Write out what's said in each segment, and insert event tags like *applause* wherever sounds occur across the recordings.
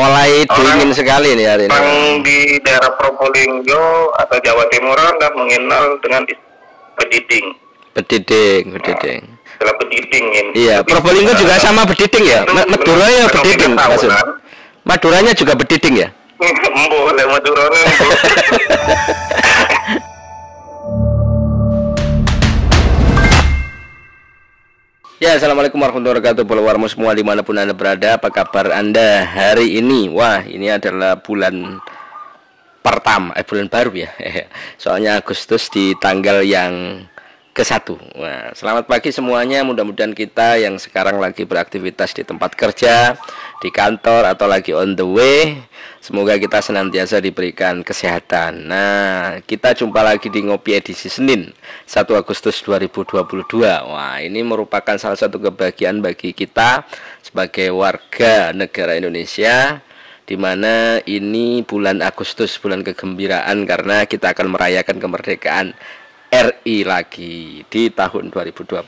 mulai dingin sekali nih hari ini. Orang di daerah Probolinggo atau Jawa Timur nggak mengenal dengan bediding. Bediding, bediding. Istilah bediding ini. Iya, Probolinggo juga eh, sama bediding ya. itu Madura ya bediding, maksud. Maduranya juga bediding ya. *laughs* Embo, lek *laughs* Ya, assalamualaikum warahmatullahi wabarakatuh. Followermu semua di mana pun anda berada, apa kabar anda hari ini? Wah, ini adalah bulan pertama, eh bulan baru ya. *laughs* Soalnya Agustus di tanggal yang ke satu. Wah, selamat pagi semuanya. Mudah-mudahan kita yang sekarang lagi beraktivitas di tempat kerja, di kantor atau lagi on the way, semoga kita senantiasa diberikan kesehatan. Nah, kita jumpa lagi di Ngopi edisi Senin, 1 Agustus 2022. Wah, ini merupakan salah satu kebahagiaan bagi kita sebagai warga negara Indonesia di mana ini bulan Agustus bulan kegembiraan karena kita akan merayakan kemerdekaan RI lagi di tahun 2022.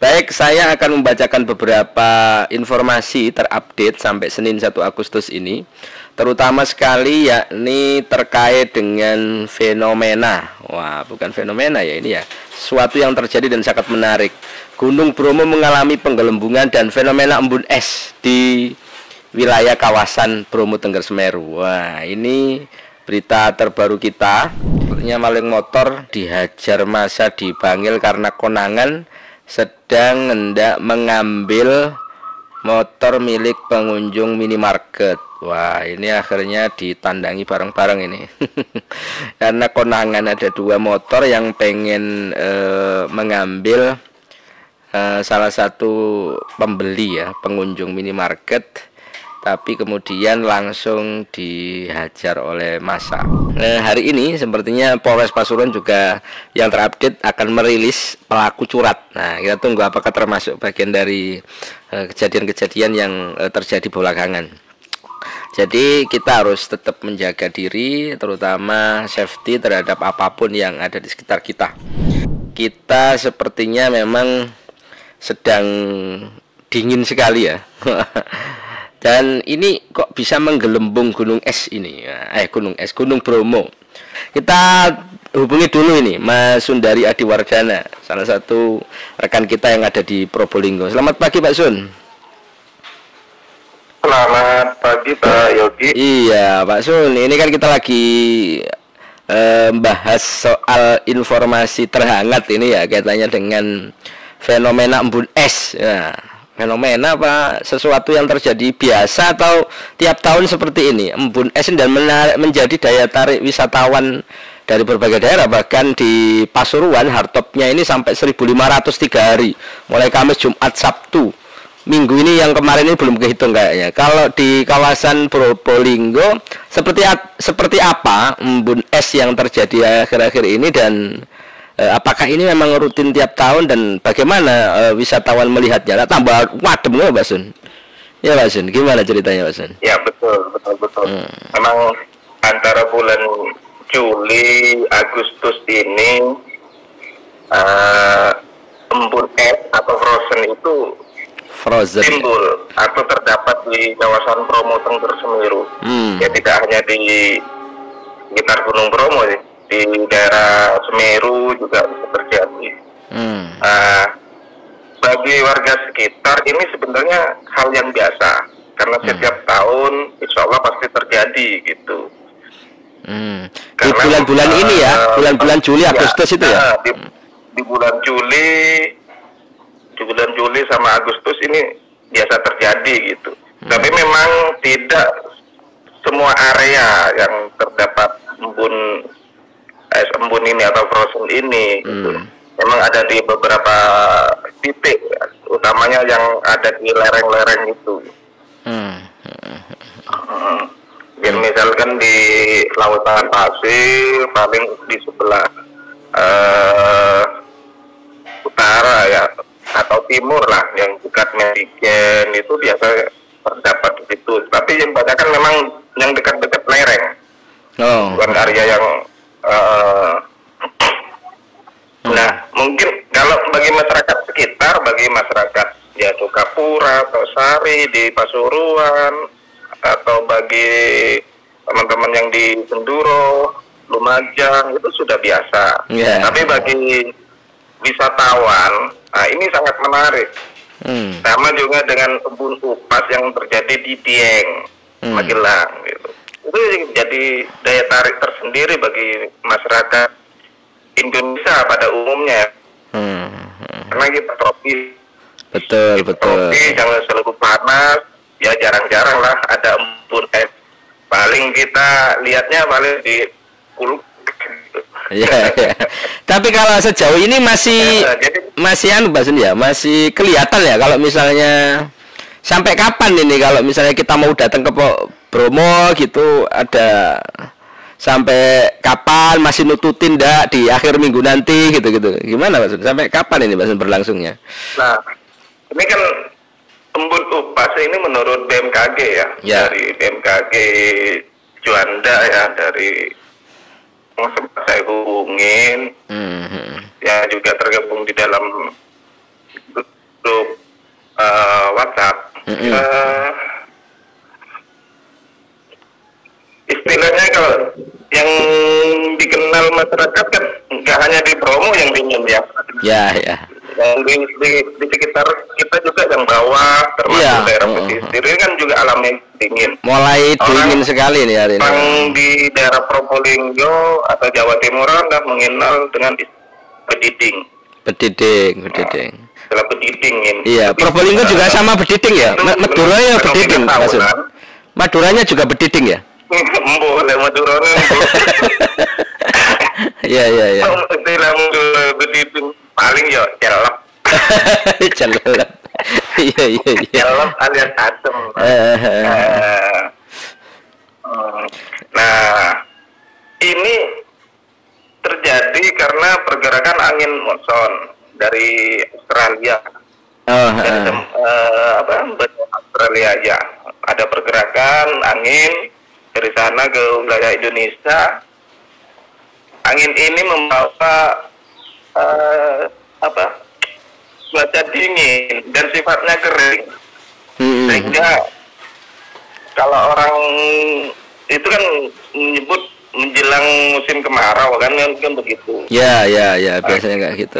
Baik, saya akan membacakan beberapa informasi terupdate sampai Senin 1 Agustus ini, terutama sekali yakni terkait dengan fenomena. Wah, bukan fenomena ya ini ya. Sesuatu yang terjadi dan sangat menarik. Gunung Bromo mengalami penggelembungan dan fenomena embun es di wilayah kawasan Bromo Tengger Semeru. Wah, ini berita terbaru kita. Sepertinya maling motor dihajar masa di Bangil karena konangan sedang hendak mengambil motor milik pengunjung minimarket. Wah, ini akhirnya ditandangi bareng-bareng ini. *laughs* karena konangan ada dua motor yang pengen eh, mengambil eh, salah satu pembeli ya, pengunjung minimarket tapi kemudian langsung dihajar oleh massa. Nah, hari ini sepertinya Polres Pasuruan juga yang terupdate akan merilis pelaku curat. Nah, kita tunggu apakah termasuk bagian dari eh, kejadian-kejadian yang eh, terjadi belakangan. Jadi kita harus tetap menjaga diri, terutama safety terhadap apa pun yang ada di sekitar kita. Kita sepertinya memang sedang dingin sekali ya. *laughs* Dan ini kok bisa menggelembung gunung es ini? Eh gunung es, gunung Bromo. Kita hubungi dulu ini Mas Sundari Adiwardana, salah satu rekan kita yang ada di Probolinggo. Selamat pagi Pak Sun. Selamat pagi Pak Yogi. Iya Pak Sun, ini kan kita lagi eh, bahas soal informasi terhangat ini ya kaitannya dengan fenomena embun es. Ya, fenomena apa? Sesuatu yang terjadi biasa atau tiap tahun seperti ini? Embun es dan menarik menjadi daya tarik wisatawan dari berbagai daerah bahkan di Pasuruan hardtopnya ini sampai 1503 hari. Mulai Kamis Jumat Sabtu. Minggu ini yang kemarin ini belum kehitung kayaknya. Kalau di kawasan Probolinggo seperti seperti apa embun es yang terjadi akhir-akhir ini dan Eh, apakah ini memang rutin tiap tahun dan bagaimana eh, wisatawan melihatnya? Nah, tambah wadem nggak, Pak Sun? Ya, Pak Sun, gimana ceritanya, Pak Sun? Ya betul, betul, betul. Hmm. Memang antara bulan Juli, Agustus ini eh, embun es atau frozen itu Frozen. timbul atau terdapat di kawasan Bromo Tengger Semeru. Hmm. Ya tidak hanya di sekitar Gunung Bromo, sih. Di daerah Semeru juga bisa terjadi. Hmm. Nah, bagi warga sekitar ini sebenarnya hal yang biasa karena setiap tahun insya Allah pasti terjadi gitu. Hmm. Di bulan-bulan ini ya, eh, bulan-bulan Juli, ya, Agustus itu ya. nah, di, di bulan Juli, di bulan Juli sama Agustus ini biasa terjadi gitu. Hmm. Tapi memang tidak semua area yang terdapat embun es embun ini atau frozen ini gitu. Hmm. Memang ada di beberapa titik, ya, utamanya yang ada di lereng-lereng itu. Hmm. Hmm. Ya, misalkan di lautan pasir paling di sebelah eh, utara ya atau timur lah yang dekat Medigen itu biasa terdapat itu. Tapi yang banyak kan memang yang dekat-dekat lereng, Oh. bukan area yang eh, Nah, mungkin kalau bagi masyarakat sekitar, bagi masyarakat ya Sukapura atau Sari di Pasuruan atau bagi teman-teman yang di Senduro, Lumajang itu sudah biasa. Iya. Tapi bagi wisatawan, nah ini sangat menarik. Hmm. Sama juga dengan kebun upas yang terjadi di Dieng, Hmm. Magelang gitu. Itu jadi daya tarik tersendiri bagi masyarakat Indonesia pada umumnya. Hmm. hmm. Karena kita tropis, Betul, betul. tropis yang selalu panas, ya jarang-jarang lah ada embun es. Paling kita lihatnya paling di kuluk. gitu. Iya, iya. Tapi kalau sejauh ini masih Ya, jadi masih anu Mbak Sun ya, masih kelihatan ya kalau misalnya sampai kapan ini kalau misalnya kita mau datang ke Bromo gitu ada sampai kapan masih nututin ndak di akhir minggu nanti gitu-gitu. Gimana Mbak Sun? Sampai kapan ini Mbak Sun berlangsungnya? Nah, ini kan embun upas ini menurut BMKG ya, Ya. dari BMKG Juanda ya, dari yang sempat saya hubungin, Hmm, hmm. yang juga tergabung di dalam grup eh, WhatsApp. Mm-mm. Eh, istilahnya kalau yang dikenal masyarakat kan nggak hanya di promo yang dingin ya, Ya, ya. yang di, di, di sekitar kita juga yang bawah termasuk Iya. daerah pesisir ini kan juga alamnya dingin. Mulai Orang- dingin sekali nih hari ini. Orang di daerah Probolinggo atau Jawa Timur kan mengenal dengan bediding. Bediding, bediding. Istilah bediding ini. Iya, Probolinggo juga sama bediding ya. itu Madura ya bediding, Sun. tahunan. Maduranya juga bediding ya? Boleh Madura nih. Iya, iya, iya. Istilah Madura bediding paling ya celap. Celep. *laughs* Iya, iya, iya. Celap alias adem. Eh, eh, eh. Eh. Nah, ini terjadi karena pergerakan angin monson dari Australia. Oh, Dari eh. tem- eh, apa benua Australia ya. Ada pergerakan angin dari sana ke wilayah Indonesia. Angin ini membawa eh, apa cuaca dingin dan sifatnya kering Hmm, sehingga kalau orang itu kan menyebut menjelang musim kemarau kan kan, kan begitu. Ya, ya, ya, biasanya kayak gitu.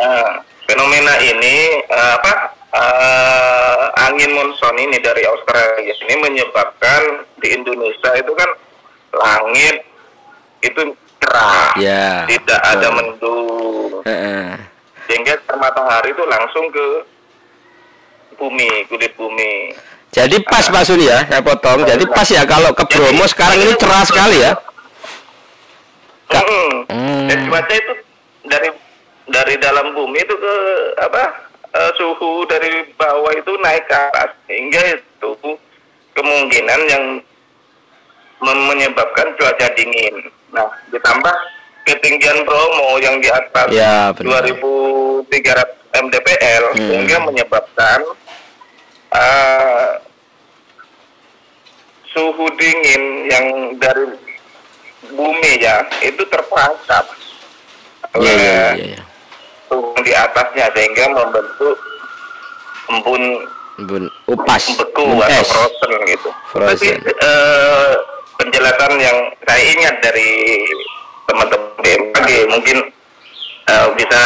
Nah, fenomena ini eh, apa eh, angin monson ini dari Australia ini menyebabkan di Indonesia itu kan langit itu cerah, Ya. tidak betul. ada mendung, Eh, eh. sehingga matahari itu langsung ke bumi, kulit bumi. Jadi pas Pak Sun ya, saya potong. Jadi pas ya kalau ke Bromo sekarang ini cerah sekali ya. Mm. Dan cuaca itu dari dari dalam bumi itu ke apa eh, suhu dari bawah itu naik ke atas sehingga itu kemungkinan yang menyebabkan cuaca dingin. Nah, ditambah ketinggian Bromo yang di atas Ya, benar. 2300 mdpl Hmm. sehingga menyebabkan eh, suhu dingin yang dari bumi ya itu terperangkap iya, oleh iya, iya. suhu di atasnya sehingga membentuk embun Bun, upas, beku atau frozen gitu. Frozen. Tapi eh, penjelasan yang saya ingat dari teman-teman BMKG mungkin eh, bisa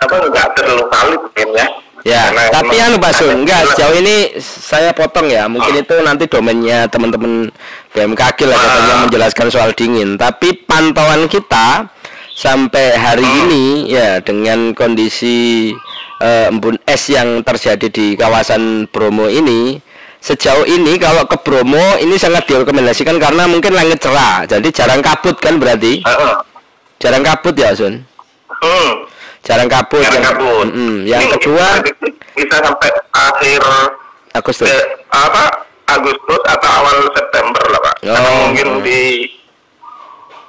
apa nggak terlalu valid mungkin ya. Ya, Karena tapi anu Pak Sun, enggak sejauh ini saya potong ya. Mungkin itu nanti domainnya teman-teman BMKG lah katanya Ah. menjelaskan soal dingin. Tapi pantauan kita sampai hari Hmm. ini ya dengan kondisi eh, embun es yang terjadi di kawasan Bromo ini sejauh ini kalau ke Bromo ini sangat direkomendasikan karena mungkin langit cerah. Jadi jarang kabut kan berarti? Heeh. Jarang kabut ya, Sun? Hmm. Jarang kabut. Jarang yang, kabut. Mm-mm. yang Ini kedua bisa sampai akhir Agustus. eh, apa Agustus atau awal September lah pak. Karena Oh. mungkin di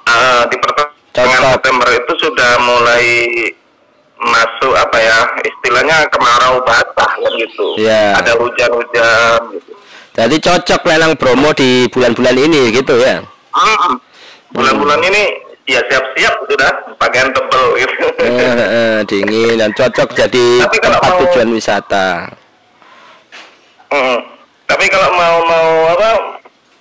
eh, di pertengahan. September itu sudah mulai masuk apa ya istilahnya kemarau basah kan gitu. Iya. Ada hujan-hujan. Gitu. Jadi cocok lelang Bromo di bulan-bulan ini gitu ya. Hmm. Bulan-bulan ini ya siap-siap sudah pakaian tebel gitu. Eh, eh, dingin dan cocok jadi Tapi kalau tempat mau- tujuan wisata. Hmm. Tapi kalau mau mau apa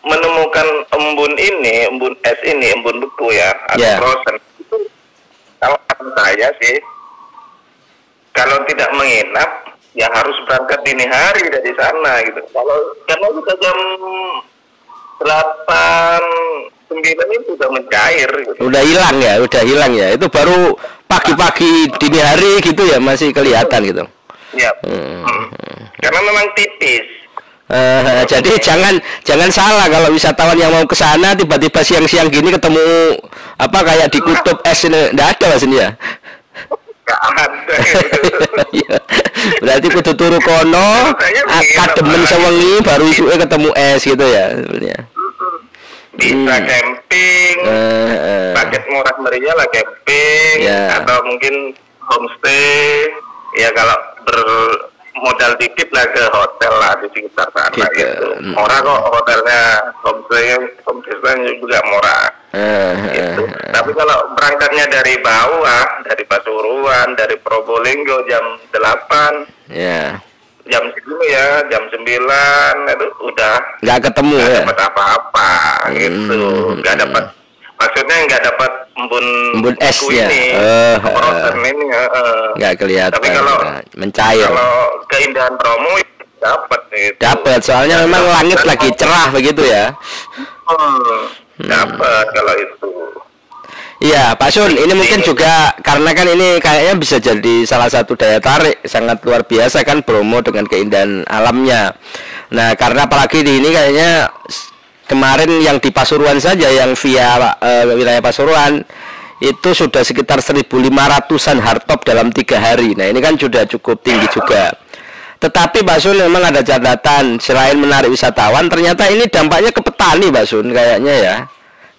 menemukan embun ini, embun es ini, embun beku ya, atau Ya. frozen itu kalau saya sih kalau tidak menginap ya harus berangkat dini hari dari sana gitu. Kalau karena sudah jam delapan sembilan itu sudah mencair gitu. Udah hilang ya, udah hilang ya. Itu baru pagi-pagi dini hari gitu ya masih kelihatan gitu. Ya. Hmm. Hmm. Karena memang tipis. Eh, jadi jangan jangan salah kalau wisatawan yang mau ke sana tiba-tiba siang-siang gini ketemu apa kayak di kutub es ini enggak ada mas ini ya. Gak ada gitu. *laughs* Iya. Berarti kudu turu kono, Saya begini, kademen Pak. sewengi baru isuke ketemu es gitu ya sebenarnya. Bisa Hmm. camping, Eh, eh. paket murah meriah lah camping, Ya. atau mungkin homestay. Ya kalau bermodal dikit lah ke hotel lah di sekitar sana Gitu. gitu. Hmm. Murah kok hotelnya, homestay homestay juga murah. Eh, Gitu. eh, Tapi kalau berangkatnya dari bawah, dari Pasuruan, dari Probolinggo jam 8, ya. jam segini ya, jam 9 itu udah Nggak ketemu nggak ya. dapat apa-apa gitu, Hmm. nggak dapat maksudnya nggak dapat embun Embun es ya? ini, Eh, frozen ini, heeh. Nggak kelihatan. Tapi kalau mencair. kalau keindahan promo dapat gitu. Dapat, soalnya memang langit Dan- lagi cerah begitu ya. Hmm, dapat kalau itu. Iya, Pak Sun, ini mungkin juga karena kan ini kayaknya bisa jadi salah satu daya tarik sangat luar biasa kan Bromo dengan keindahan alamnya. Nah, karena apalagi di ini kayaknya kemarin yang di Pasuruan saja yang via eh, wilayah Pasuruan itu sudah sekitar 1.500-an hardtop dalam tiga hari. Nah, ini kan sudah cukup tinggi juga. Tetapi Pak Sun memang ada catatan selain menarik wisatawan, ternyata ini dampaknya ke petani Pak Sun kayaknya ya.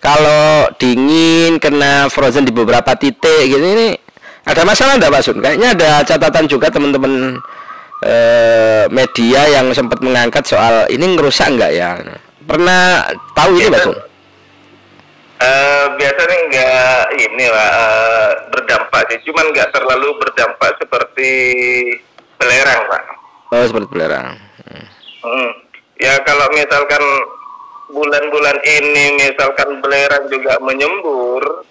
Kalau dingin kena frozen di beberapa titik gitu ini ada masalah enggak Pak Sun? Kayaknya ada catatan juga teman-teman eh, media yang sempat mengangkat soal ini ngerusak enggak ya? Pernah tahu ini Pak Sun? Eh, biasanya nggak ini lah eh, berdampak sih, cuman nggak terlalu berdampak seperti belerang pak. Oh seperti belerang. Hmm. Hmm. Ya kalau misalkan bulan-bulan ini misalkan belerang juga menyembur,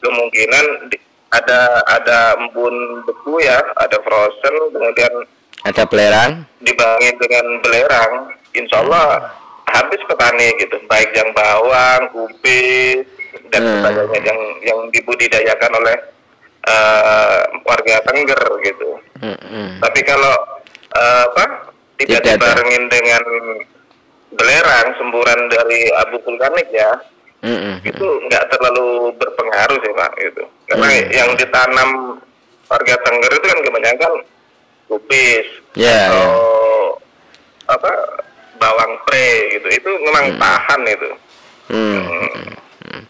kemungkinan di- ada ada embun beku ya, ada frozen, kemudian Ada belerang? dibangun dengan belerang, insya Allah habis petani gitu, baik yang bawang, kubis dan Hmm. sebagainya yang yang dibudidayakan oleh eh, warga Tengger gitu. Hmm. Tapi kalau eh, apa tidak, Tidak ada. dibarengin dengan belerang, semburan dari abu vulkanik ya, Hmm, itu nggak terlalu berpengaruh sih pak gitu. Karena Hmm. yang ditanam warga Tengger itu kan kebanyakan kubis Ya, atau apa bawang pre gitu. Itu memang tahan itu. Hmm, hmm, hmm.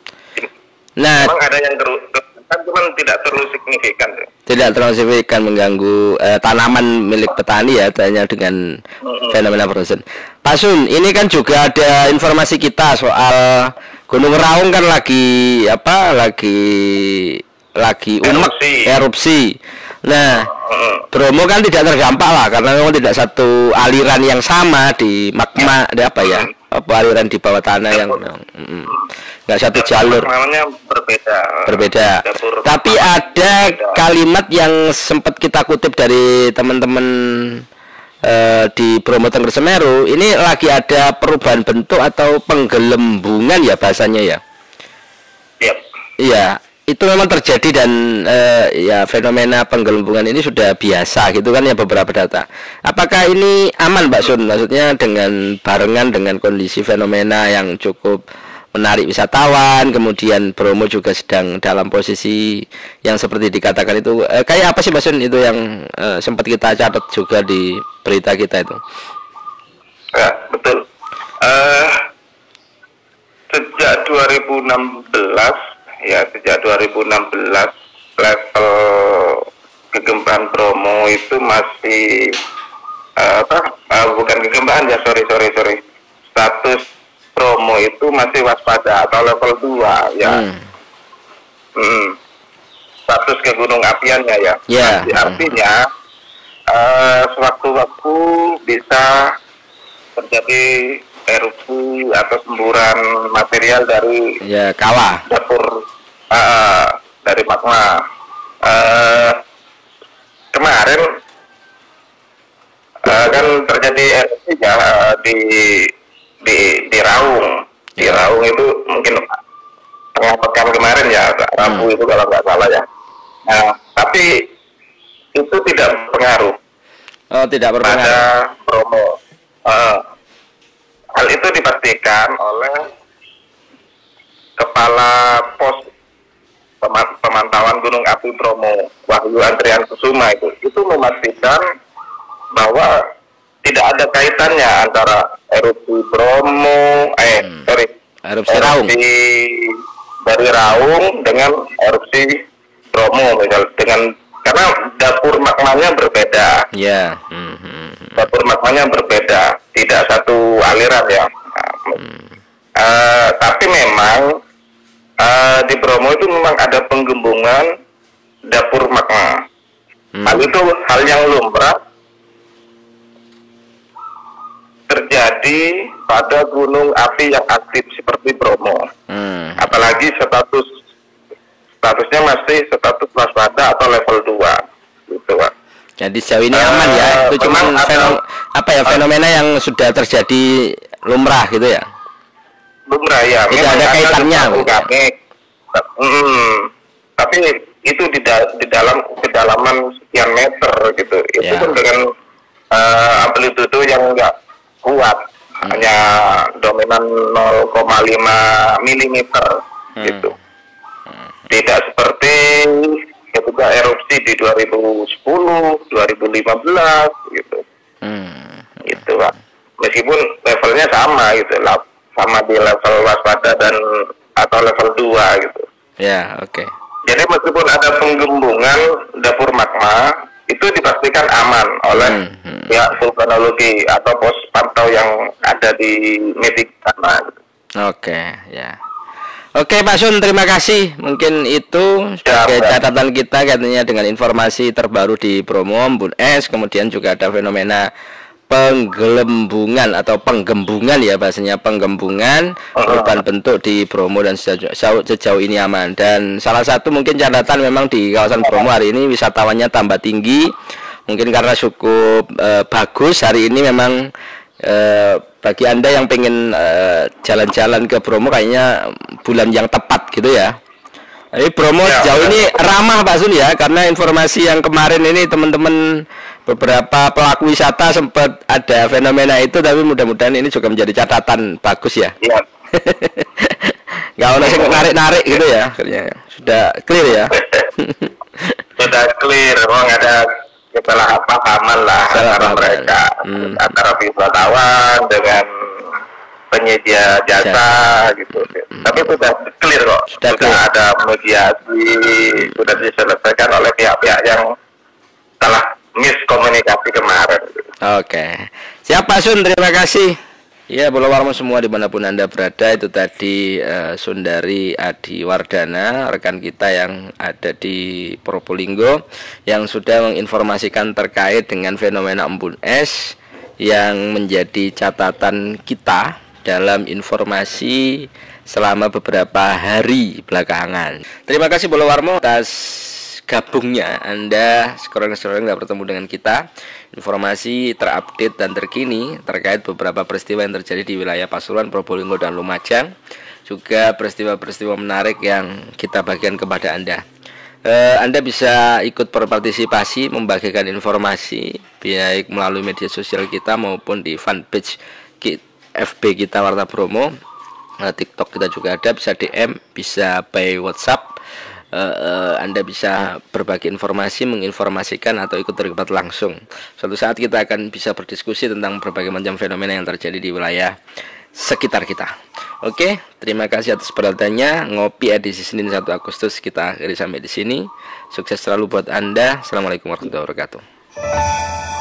Nah, Memang ada yang terus kan cuman tidak terlalu signifikan tidak terlalu signifikan mengganggu eh, tanaman milik petani ya hanya dengan fenomena frozen. Pak Sun, ini kan juga ada informasi kita soal Gunung Raung kan lagi apa? Lagi lagi umek Erupsi. erupsi. Nah. Bromo kan tidak terdampak lah karena memang tidak satu aliran yang sama di magma, ada apa ya? Apa aliran di bawah tanah yang mm, nggak satu jalur Namanya berbeda. berbeda. Tapi ada kalimat yang sempat kita kutip dari teman-teman eh, di Bromo Tengger Semeru. Ini lagi ada perubahan bentuk atau penggelembungan ya bahasanya ya. Yap. Iya, itu memang terjadi dan eh, ya fenomena penggelembungan ini sudah biasa gitu kan ya beberapa data. Apakah ini aman Mbak Sun? Maksudnya dengan barengan dengan kondisi fenomena yang cukup menarik wisatawan, kemudian Bromo juga sedang dalam posisi yang seperti dikatakan itu eh, kayak apa sih Mbak Sun itu yang eh, sempat kita catat juga di berita kita itu? Ya, betul. Eh sejak 2016 ya sejak 2016 level kegempaan Bromo itu masih eh, apa eh, bukan kegempaan ya sorry sorry sorry status Bromo itu masih waspada atau level 2 ya Hmm. Hmm. status ke gunung apiannya ya. Ya. Arti- Artinya eh, sewaktu-waktu bisa terjadi erupsi atau semburan material dari ya kawah dapur uh, dari magma. Uh, kemarin uh, kan terjadi erupsi ya uh, di di di Raung. Di Ya. Raung itu mungkin tengah pekan kemarin ya, Rabu Hmm. itu kalau nggak salah ya. Nah, tapi itu tidak berpengaruh oh tidak pada berpengaruh promo. Eh, hal dipastikan oleh kepala pos pema- pemantauan Gunung Api Bromo Wahyu Andrian Kusuma itu itu memastikan bahwa tidak ada kaitannya antara erupsi Bromo eh Hmm. sorry erupsi raung dari Raung dengan erupsi Bromo misal dengan karena dapur magmanya berbeda ya hmm, hmm, hmm. dapur magmanya berbeda, tidak satu aliran ya. Eh, tapi memang eh, di Bromo itu memang ada penggembungan dapur magma. Hmm. Hal itu hal yang lumrah terjadi pada gunung api yang aktif seperti Bromo. Hmm. Apalagi status statusnya masih status waspada atau level 2 gitu Pak. Jadi sejauh ini Eh, aman ya. Itu cuma fenom- apa ya fenomena yang sudah terjadi lumrah gitu ya. lumrah ya. Tidak ada kaitannya, vulkanik. Hmm, tapi itu di, da- di dalam kedalaman sekian meter gitu. Itu Ya. pun dengan eh, amplitudo yang enggak kuat, Hmm. hanya dominan 0,5 mm Hmm. gitu. Tidak seperti ketika erupsi di 2010, 2015 gitu Hmm. gitu pak meskipun levelnya sama gitu lah sama di level waspada dan atau level 2 gitu Ya, oke. jadi meskipun ada penggembungan dapur magma itu dipastikan aman oleh Hmm, hmm. pihak vulkanologi atau pos pantau yang ada di Medik sana gitu. Oke, ya. Oke Pak Sun, terima kasih. Mungkin itu sebagai Pak. catatan kita katanya dengan informasi terbaru di Bromo, Embun Es, kemudian juga ada fenomena penggelembungan atau penggembungan ya bahasanya. Penggembungan perubahan bentuk di Bromo dan sejauh, sejauh- ini aman. Dan salah satu mungkin catatan memang di kawasan Bromo hari ini wisatawannya tambah tinggi. Mungkin karena cukup eh, bagus hari ini memang eh, bagi anda yang pengen eh, jalan-jalan ke Bromo kayaknya bulan yang tepat gitu ya. Tapi Bromo Ya, sejauh benar. ini ramah Pak Sun ya. Karena informasi yang kemarin ini teman-teman beberapa pelaku wisata sempat ada fenomena itu tapi mudah-mudahan ini juga menjadi catatan bagus ya Iya. *laughs* nggak ada yang narik-narik gitu ya akhirnya sudah clear ya *laughs* sudah clear memang ada kesalahpahaman lah antara Kesalahpahaman. mereka Hmm. antara wisatawan dengan penyedia jasa gitu tapi sudah clear kok Hmm. Sudah sudah, clear. ada mediasi sudah diselesaikan oleh pihak-pihak yang telah miskomunikasi kemarin Oke, siapa Sun? Terima kasih. Ya, bola warmo semua di mana pun anda berada itu tadi eh, Sundari Adi Wardana rekan kita yang ada di Probolinggo yang sudah menginformasikan terkait dengan fenomena embun es yang menjadi catatan kita dalam informasi selama beberapa hari belakangan. Terima kasih bola warmo atas gabungnya Anda sekarang-sekarang nggak bertemu dengan kita. Informasi terupdate dan terkini terkait beberapa peristiwa yang terjadi di wilayah Pasuruan, Probolinggo dan Lumajang. Juga peristiwa-peristiwa menarik yang kita bagikan kepada Anda. Eh, Anda bisa ikut berpartisipasi membagikan informasi baik melalui media sosial kita maupun di fanpage FB kita Warta Promo Eh, TikTok kita juga ada bisa DM bisa by WhatsApp Eh, eh, Anda bisa berbagi informasi menginformasikan atau ikut terlibat langsung. Suatu saat kita akan bisa berdiskusi tentang berbagai macam fenomena yang terjadi di wilayah sekitar kita. Oke terima kasih atas perhatiannya. Ngopi edisi Senin 1 Agustus. Kita akhiri sampai di sini. Sukses selalu buat Anda. Assalamualaikum warahmatullahi wabarakatuh